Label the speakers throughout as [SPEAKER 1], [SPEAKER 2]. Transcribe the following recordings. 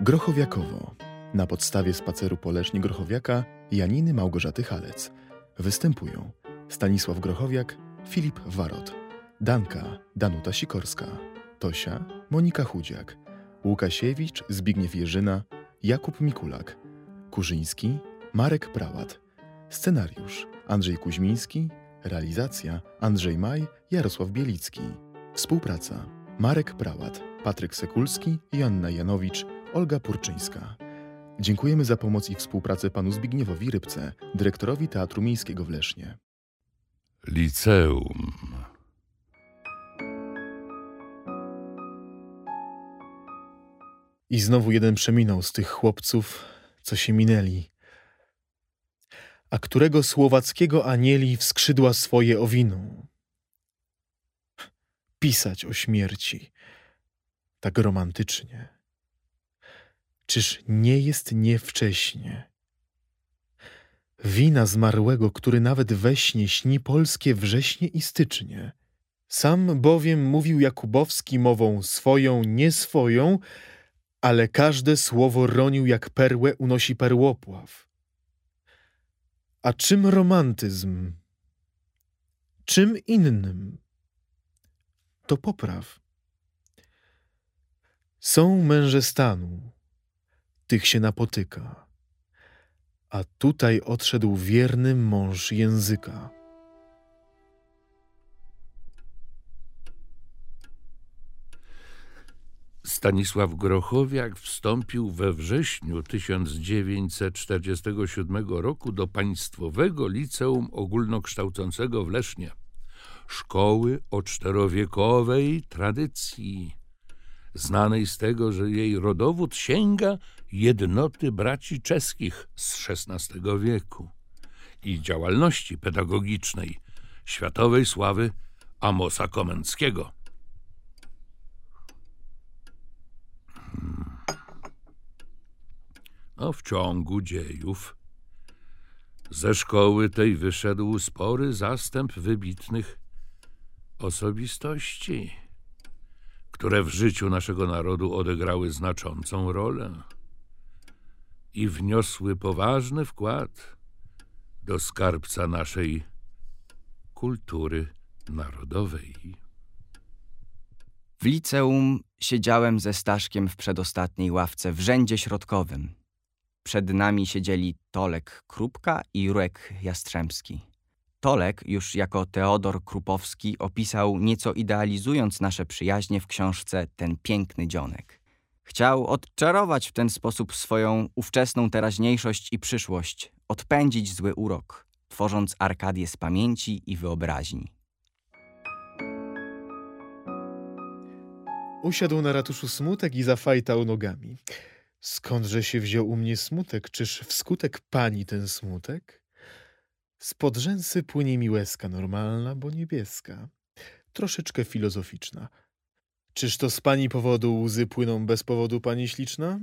[SPEAKER 1] Grochowiakowo. Na podstawie spaceru po Lesznie Grochowiaka Janiny Małgorzaty Halec. Występują Stanisław Grochowiak, Filip Warot, Danka, Danuta Sikorska, Tosia, Monika Chudziak, Łukasiewicz, Zbigniew Jerzyna, Jakub Mikulak, Kurzyński, Marek Prałat. Scenariusz Andrzej Kuźmiński, realizacja Andrzej Maj, Jarosław Bielicki. Współpraca Marek Prałat, Patryk Sekulski, Joanna Janowicz, Olga Purczyńska. Dziękujemy za pomoc i współpracę panu Zbigniewowi Rybce, dyrektorowi Teatru Miejskiego w Lesznie.
[SPEAKER 2] Liceum.
[SPEAKER 1] I znowu jeden przeminął z tych chłopców, co się minęli. A którego słowackiego anieli w skrzydła swoje owiną? Pisać o śmierci tak romantycznie. Czyż nie jest niewcześnie? Wina zmarłego, który nawet we śnie śni polskie wrześnie i stycznie. Sam bowiem mówił Jakubowski mową swoją, nie swoją, ale każde słowo ronił jak perłę unosi perłopław. A czym romantyzm? Czym innym? To popraw. Są męże stanu, tych się napotyka, a tutaj odszedł wierny mąż języka.
[SPEAKER 2] Stanisław Grochowiak wstąpił we wrześniu 1947 roku do Państwowego Liceum Ogólnokształcącego w Lesznie, szkoły o czterowiekowej tradycji, znanej z tego, że jej rodowód sięga jednoty braci czeskich z XVI wieku i działalności pedagogicznej światowej sławy Amosa Komenskiego. No, w ciągu dziejów ze szkoły tej wyszedł spory zastęp wybitnych osobistości, które w życiu naszego narodu odegrały znaczącą rolę i wniosły poważny wkład do skarbca naszej kultury narodowej.
[SPEAKER 3] W liceum siedziałem ze Staszkiem w przedostatniej ławce w rzędzie środkowym. Przed nami siedzieli Tolek Krupka i Jurek Jastrzębski. Tolek, już jako Teodor Krupowski, opisał nieco idealizując nasze przyjaźnie w książce Ten piękny dzionek. Chciał odczarować w ten sposób swoją ówczesną teraźniejszość i przyszłość, odpędzić zły urok, tworząc arkadię z pamięci i wyobraźni.
[SPEAKER 1] Usiadł na ratuszu smutek i zafajtał nogami. Skądże się wziął u mnie smutek? Czyż wskutek pani ten smutek? Spod rzęsy płynie mi łezka normalna, bo niebieska, troszeczkę filozoficzna. Czyż to z pani powodu łzy płyną bez powodu, pani śliczna?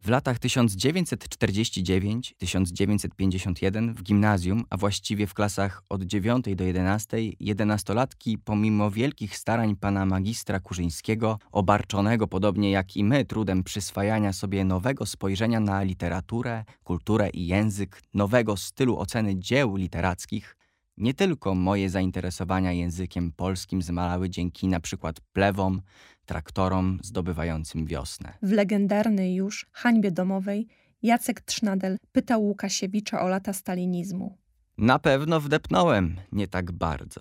[SPEAKER 3] W latach 1949-1951 w gimnazjum, a właściwie w klasach od 9 do 11, jedenastolatki, pomimo wielkich starań pana magistra Kurzyńskiego, obarczonego podobnie jak i my trudem przyswajania sobie nowego spojrzenia na literaturę, kulturę i język, nowego stylu oceny dzieł literackich, nie tylko moje zainteresowania językiem polskim zmalały dzięki na przykład plewom, traktorom zdobywającym wiosnę.
[SPEAKER 4] W legendarnej już hańbie domowej Jacek Trznadel pytał Łukasiewicza o lata stalinizmu.
[SPEAKER 3] Na pewno wdepnąłem, nie tak bardzo.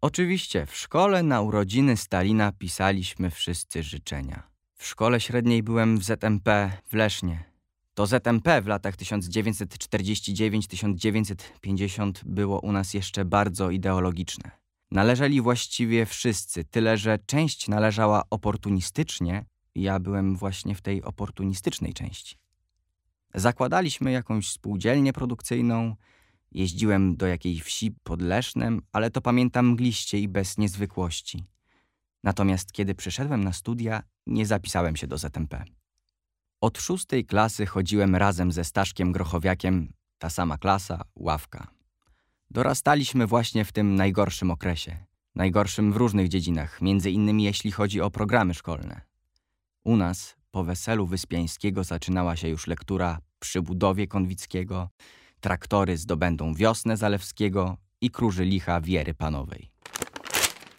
[SPEAKER 3] Oczywiście w szkole na urodziny Stalina pisaliśmy wszyscy życzenia. W szkole średniej byłem w ZMP w Lesznie. To ZMP w latach 1949-1950 było u nas jeszcze bardzo ideologiczne. Należeli właściwie wszyscy, tyle że część należała oportunistycznie, ja byłem właśnie w tej oportunistycznej części. Zakładaliśmy jakąś spółdzielnię produkcyjną, jeździłem do jakiejś wsi pod Lesznem, ale to pamiętam mgliście i bez niezwykłości. Natomiast kiedy przyszedłem na studia, nie zapisałem się do ZMP. Od szóstej klasy chodziłem razem ze Staszkiem Grochowiakiem, ta sama klasa, ławka. Dorastaliśmy właśnie w tym najgorszym okresie. Najgorszym w różnych dziedzinach, między innymi jeśli chodzi o programy szkolne. U nas po weselu Wyspiańskiego zaczynała się już lektura przy budowie Konwickiego, traktory zdobędą wiosnę Zalewskiego i króży licha Wiery Panowej.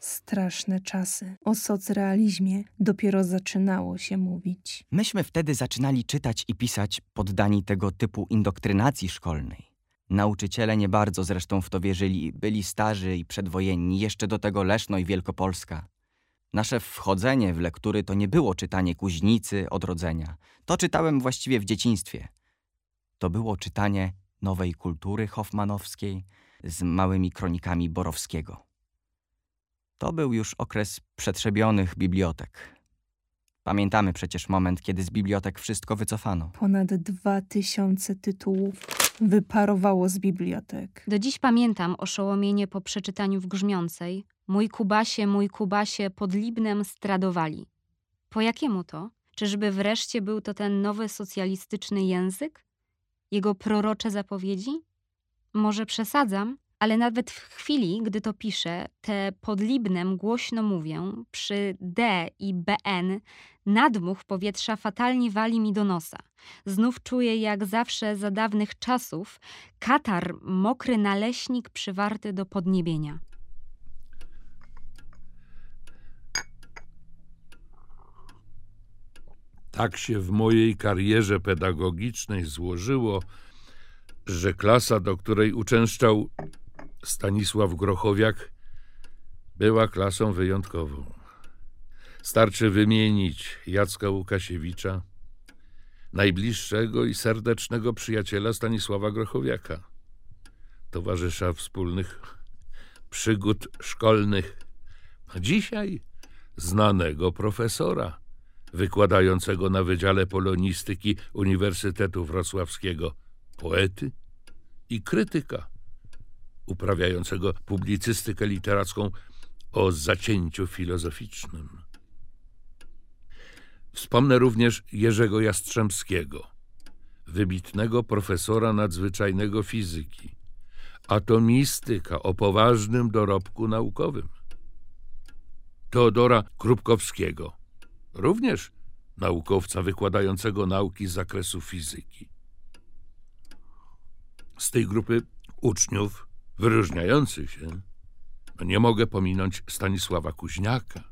[SPEAKER 4] Straszne czasy. O socrealizmie dopiero zaczynało się mówić.
[SPEAKER 3] Myśmy wtedy zaczynali czytać i pisać poddani tego typu indoktrynacji szkolnej. Nauczyciele nie bardzo zresztą w to wierzyli, byli starzy i przedwojenni, jeszcze do tego Leszno i Wielkopolska. Nasze wchodzenie w lektury to nie było czytanie Kuźnicy, Odrodzenia. To czytałem właściwie w dzieciństwie. To było czytanie nowej kultury hoffmanowskiej z małymi kronikami Borowskiego. To był już okres przetrzebionych bibliotek. Pamiętamy przecież moment, kiedy z bibliotek wszystko wycofano.
[SPEAKER 4] Ponad dwa tysiące tytułów wyparowało z bibliotek.
[SPEAKER 5] Do dziś pamiętam oszołomienie po przeczytaniu w Grzmiącej. Mój Kubasie, mój Kubasie, pod Libnem stradowali. Po jakiemu to? Czyżby wreszcie był to ten nowy socjalistyczny język? Jego prorocze zapowiedzi? Może przesadzam, ale nawet w chwili, gdy to piszę, te pod Libnem głośno mówię, przy D i BN nadmuch powietrza fatalnie wali mi do nosa. Znów czuję, jak zawsze za dawnych czasów, katar, mokry naleśnik przywarty do podniebienia.
[SPEAKER 2] Tak się w mojej karierze pedagogicznej złożyło, że klasa, do której uczęszczał Stanisław Grochowiak, była klasą wyjątkową. Starczy wymienić Jacka Łukasiewicza, najbliższego i serdecznego przyjaciela Stanisława Grochowiaka, towarzysza wspólnych przygód szkolnych, a dzisiaj znanego profesora wykładającego na Wydziale Polonistyki Uniwersytetu Wrocławskiego, poety i krytyka uprawiającego publicystykę literacką o zacięciu filozoficznym. Wspomnę również Jerzego Jastrzębskiego, wybitnego profesora nadzwyczajnego fizyki, atomistyka o poważnym dorobku naukowym. Teodora Krupkowskiego, również naukowca wykładającego nauki z zakresu fizyki. Z tej grupy uczniów wyróżniających się nie mogę pominąć Stanisława Kuźniaka,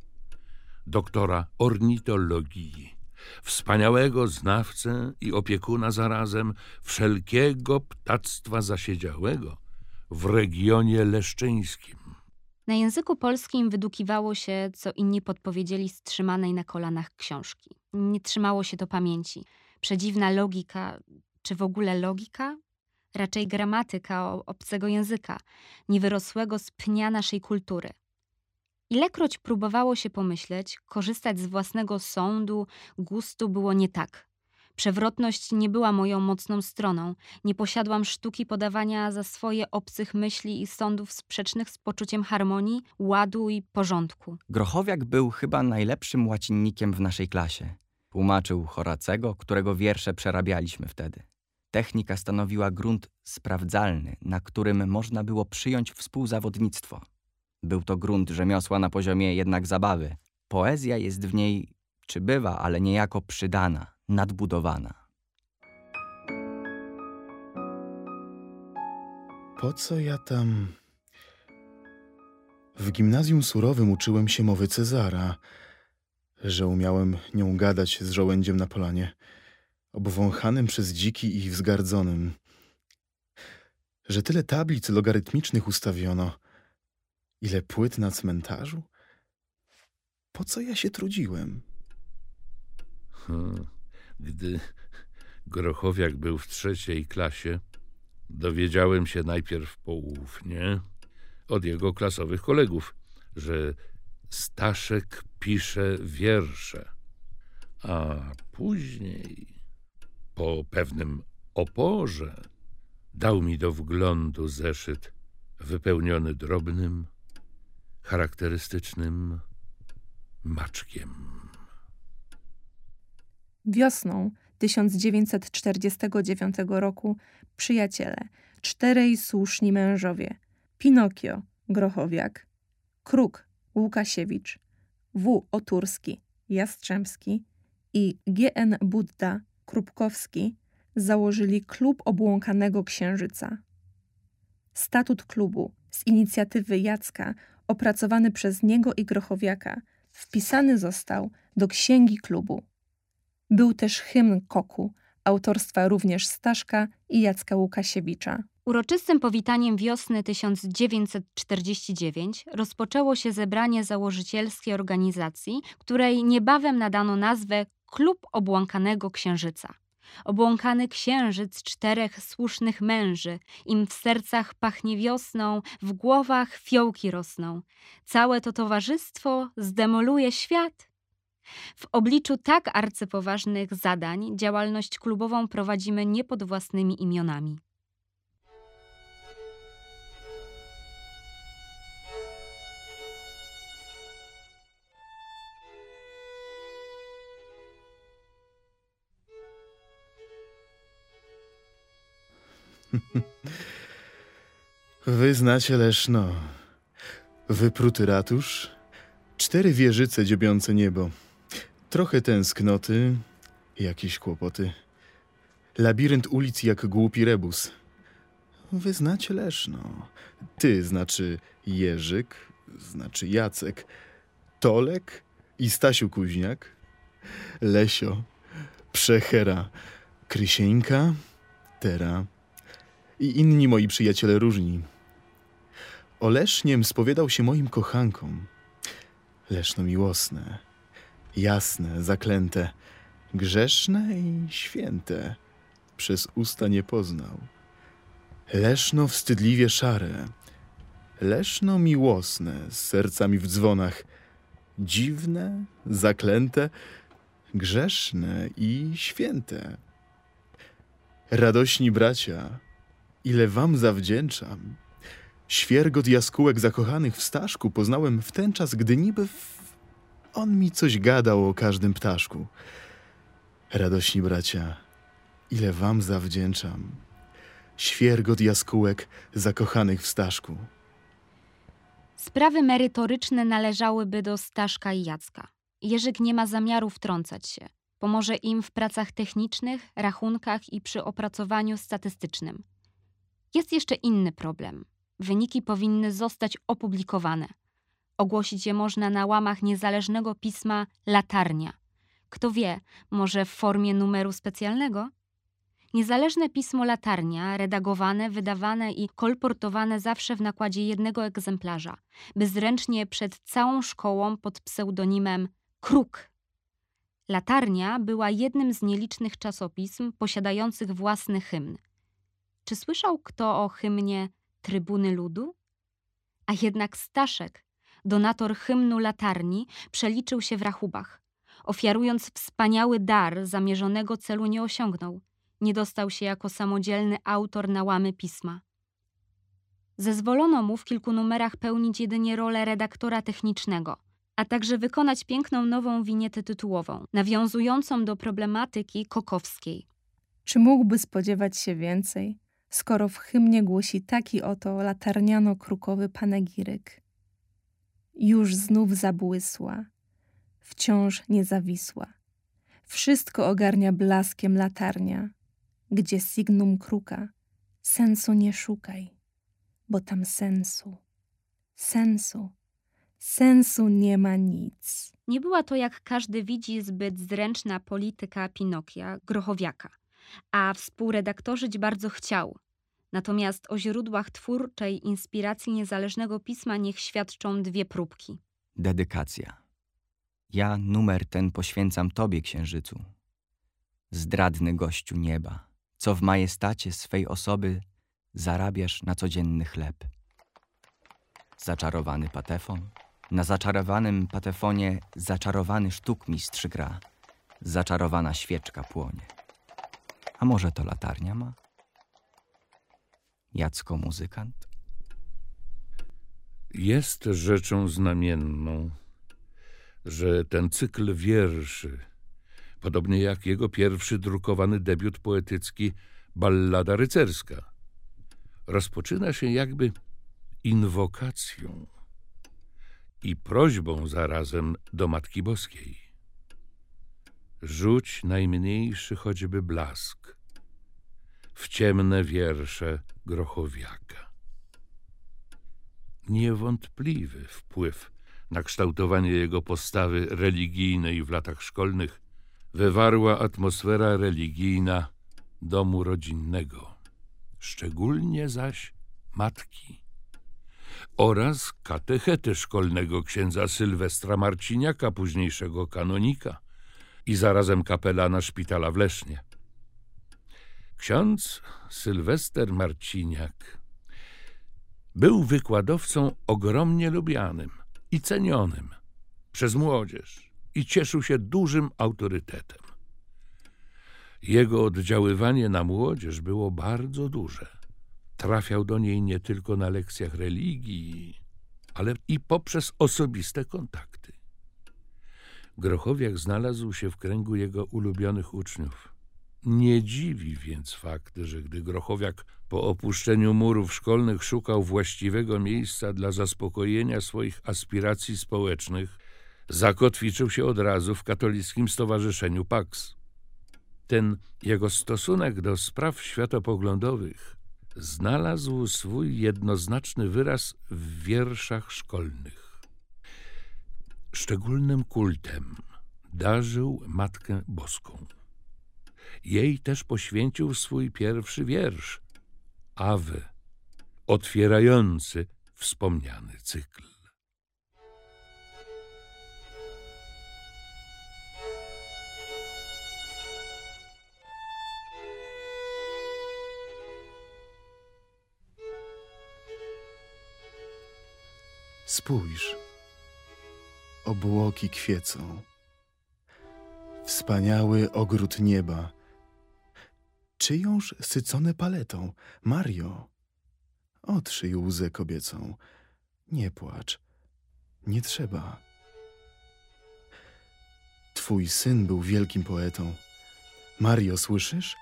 [SPEAKER 2] doktora ornitologii, wspaniałego znawcę i opiekuna zarazem wszelkiego ptactwa zasiedziałego w regionie leszczyńskim.
[SPEAKER 5] Na języku polskim wydukiwało się, co inni podpowiedzieli z trzymanej na kolanach książki. Nie trzymało się to pamięci. Przedziwna logika, czy w ogóle logika? Raczej gramatyka obcego języka, niewyrosłego z pnia naszej kultury. Ilekroć próbowało się pomyśleć, korzystać z własnego sądu, gustu było nie tak. Przewrotność nie była moją mocną stroną. Nie posiadłam sztuki podawania za swoje obcych myśli i sądów sprzecznych z poczuciem harmonii, ładu i porządku.
[SPEAKER 3] Grochowiak był chyba najlepszym łacinnikiem w naszej klasie. Tłumaczył Horacego, którego wiersze przerabialiśmy wtedy. Technika stanowiła grunt sprawdzalny, na którym można było przyjąć współzawodnictwo. Był to grunt rzemiosła na poziomie jednak zabawy. Poezja jest w niej, czy bywa, ale niejako przydana, nadbudowana.
[SPEAKER 1] Po co ja tam. W gimnazjum surowym uczyłem się mowy Cezara, że umiałem nią gadać z żołędziem na polanie, obwąchanym przez dziki i wzgardzonym. Że tyle tablic logarytmicznych ustawiono, ile płyt na cmentarzu. Po co ja się trudziłem?
[SPEAKER 2] Hmm. Gdy Grochowiak był w trzeciej klasie, dowiedziałem się najpierw poufnie od jego klasowych kolegów, że Staszek pisze wiersze, a później, po pewnym oporze, dał mi do wglądu zeszyt wypełniony drobnym, charakterystycznym maczkiem.
[SPEAKER 4] Wiosną 1949 roku przyjaciele, czterej słuszni mężowie, Pinokio, Grochowiak, Kruk, Łukasiewicz, W. Oturski, Jastrzębski i G.N. Budda Krupkowski założyli Klub Obłąkanego Księżyca. Statut klubu z inicjatywy Jacka, opracowany przez niego i Grochowiaka, wpisany został do księgi klubu. Był też hymn Koku, autorstwa również Staszka i Jacka Łukasiewicza.
[SPEAKER 5] Uroczystym powitaniem wiosny 1949 rozpoczęło się zebranie założycielskie organizacji, której niebawem nadano nazwę Klub Obłąkanego Księżyca. Obłąkany księżyc czterech słusznych męży, im w sercach pachnie wiosną, w głowach fiołki rosną. Całe to towarzystwo zdemoluje świat. W obliczu tak arcypoważnych zadań działalność klubową prowadzimy nie pod własnymi imionami.
[SPEAKER 1] Wy znacie Leszno. Wypruty ratusz, cztery wieżyce dziobiące niebo, trochę tęsknoty, jakieś kłopoty. Labirynt ulic jak głupi rebus. Wy znacie Leszno. Ty znaczy Jerzyk, znaczy Jacek, Tolek i Stasiu Kuźniak, Lesio, Przechera, Krysieńka, Tera i inni moi przyjaciele różni. Oleszniem spowiadał się moim kochankom. Leszno miłosne, jasne, zaklęte, grzeszne i święte, przez usta nie poznał. Leszno wstydliwie szare, leszno miłosne, z sercami w dzwonach, dziwne, zaklęte, grzeszne i święte. Radośni bracia, ile wam zawdzięczam. Świergot jaskółek zakochanych w Staszku poznałem w ten czas, gdy niby w... on mi coś gadał o każdym ptaszku. Radośni bracia, ile wam zawdzięczam. Świergot jaskółek zakochanych w Staszku.
[SPEAKER 5] Sprawy merytoryczne należałyby do Staszka i Jacka. Jerzyk nie ma zamiaru wtrącać się. Pomoże im w pracach technicznych, rachunkach i przy opracowaniu statystycznym. Jest jeszcze inny problem. Wyniki powinny zostać opublikowane. Ogłosić je można na łamach niezależnego pisma Latarnia. Kto wie, może w formie numeru specjalnego? Niezależne pismo Latarnia, redagowane, wydawane i kolportowane zawsze w nakładzie jednego egzemplarza, bezręcznie przed całą szkołą pod pseudonimem Kruk. Latarnia była jednym z nielicznych czasopism posiadających własny hymn. Czy słyszał kto o hymnie Trybuny Ludu? A jednak Staszek, donator hymnu latarni, przeliczył się w rachubach. Ofiarując wspaniały dar, zamierzonego celu nie osiągnął. Nie dostał się jako samodzielny autor na łamy pisma. Zezwolono mu w kilku numerach pełnić jedynie rolę redaktora technicznego, a także wykonać piękną nową winietę tytułową, nawiązującą do problematyki kokowskiej.
[SPEAKER 4] Czy mógłby spodziewać się więcej? Skoro w hymnie głosi taki oto latarniano-krukowy panegiryk. Już znów zabłysła, wciąż niezawisła. Wszystko ogarnia blaskiem latarnia, gdzie signum kruka, sensu nie szukaj, bo tam sensu, sensu, sensu nie ma nic.
[SPEAKER 5] Nie była to, jak każdy widzi, zbyt zręczna polityka Pinokia, Grochowiaka – a współredaktorzyć bardzo chciał. Natomiast o źródłach twórczej inspiracji niezależnego pisma niech świadczą dwie próbki.
[SPEAKER 3] Dedykacja. Ja numer ten poświęcam Tobie, księżycu. Zdradny gościu nieba, co w majestacie swej osoby zarabiasz na codzienny chleb. Zaczarowany patefon. Na zaczarowanym patefonie zaczarowany sztukmistrz gra. Zaczarowana świeczka płonie. A może to latarnia ma? Jacko muzykant?
[SPEAKER 2] Jest rzeczą znamienną, że ten cykl wierszy, podobnie jak jego pierwszy drukowany debiut poetycki Ballada rycerska, rozpoczyna się jakby inwokacją i prośbą zarazem do Matki Boskiej. Rzuć najmniejszy choćby blask w ciemne wiersze Grochowiaka. Niewątpliwy wpływ na kształtowanie jego postawy religijnej w latach szkolnych wywarła atmosfera religijna domu rodzinnego, szczególnie zaś matki oraz katechety szkolnego księdza Sylwestra Marciniaka, późniejszego kanonika i zarazem kapelana szpitala w Lesznie. Ksiądz Sylwester Marciniak był wykładowcą ogromnie lubianym i cenionym przez młodzież i cieszył się dużym autorytetem. Jego oddziaływanie na młodzież było bardzo duże. Trafiał do niej nie tylko na lekcjach religii, ale i poprzez osobiste kontakty. Grochowiak znalazł się w kręgu jego ulubionych uczniów. Nie dziwi więc fakt, że gdy Grochowiak po opuszczeniu murów szkolnych szukał właściwego miejsca dla zaspokojenia swoich aspiracji społecznych, zakotwiczył się od razu w katolickim stowarzyszeniu Pax. Ten jego stosunek do spraw światopoglądowych znalazł swój jednoznaczny wyraz w wierszach szkolnych. Szczególnym kultem darzył Matkę Boską. Jej też poświęcił swój pierwszy wiersz, Awe, otwierający wspomniany cykl.
[SPEAKER 1] Spójrz, obłoki kwiecą, wspaniały ogród nieba. Czyjąż sycone paletą, Mario? Otrzyj łzę kobiecą, nie płacz, nie trzeba. Twój syn był wielkim poetą. Mario, słyszysz?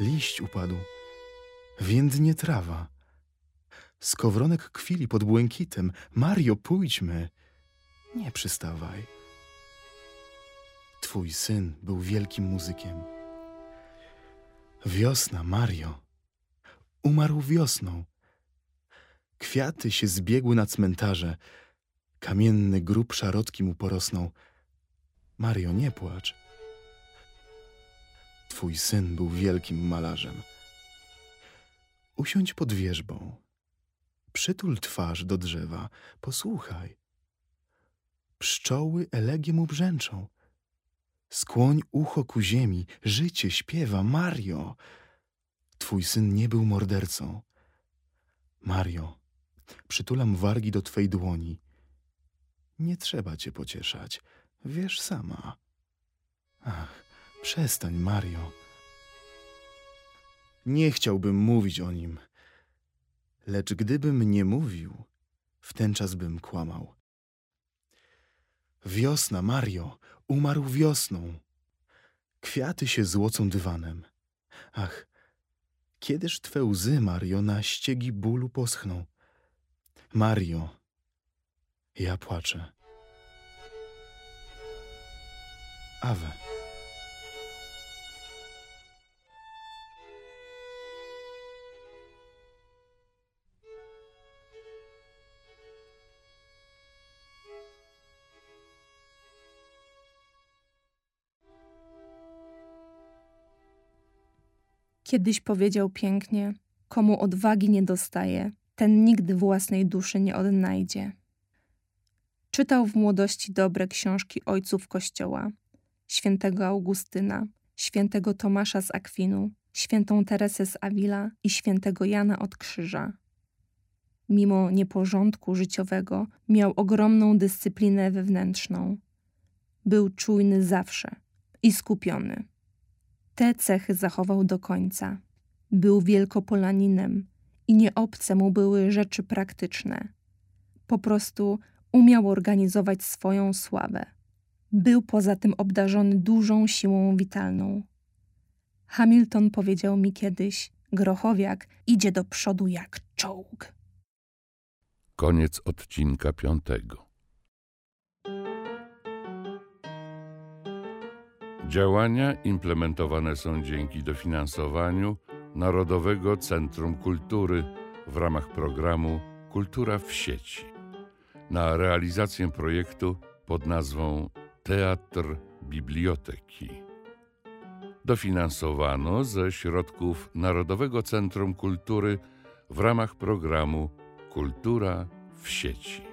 [SPEAKER 1] Liść upadł, więdnie trawa. Skowronek kwili pod błękitem. Mario, pójdźmy. Nie przystawaj. Twój syn był wielkim muzykiem. Wiosna, Mario. Umarł wiosną. Kwiaty się zbiegły na cmentarze. Kamienny grób szarotki mu porosnął. Mario, nie płacz. Twój syn był wielkim malarzem. Usiądź pod wierzbą. Przytul twarz do drzewa, posłuchaj. Pszczoły elegie mu brzęczą. Skłoń ucho ku ziemi, życie śpiewa, Mario. Twój syn nie był mordercą. Mario, przytulam wargi do twej dłoni. Nie trzeba cię pocieszać, wiesz sama. Ach, przestań, Mario. Nie chciałbym mówić o nim. Lecz gdybym nie mówił, w ten czas bym kłamał. Wiosna, Mario, umarł wiosną. Kwiaty się złocą dywanem. Ach, kiedyż twe łzy, Mario, na ściegi bólu poschną? Mario, ja płaczę. Awe.
[SPEAKER 4] Kiedyś powiedział pięknie: Komu odwagi nie dostaje, ten nigdy własnej duszy nie odnajdzie. Czytał w młodości dobre książki ojców Kościoła, świętego Augustyna, świętego Tomasza z Akwinu, świętą Teresę z Avila i świętego Jana od Krzyża. Mimo nieporządku życiowego miał ogromną dyscyplinę wewnętrzną. Był czujny zawsze i skupiony. Te cechy zachował do końca. Był wielkopolaninem i nieobce mu były rzeczy praktyczne. Po prostu umiał organizować swoją sławę. Był poza tym obdarzony dużą siłą witalną. Hamilton powiedział mi kiedyś: Grochowiak idzie do przodu jak czołg.
[SPEAKER 2] Koniec odcinka piątego. Działania implementowane są dzięki dofinansowaniu Narodowego Centrum Kultury w ramach programu Kultura w sieci. Na realizację projektu pod nazwą Teatr Biblioteki. Dofinansowano ze środków Narodowego Centrum Kultury w ramach programu Kultura w sieci.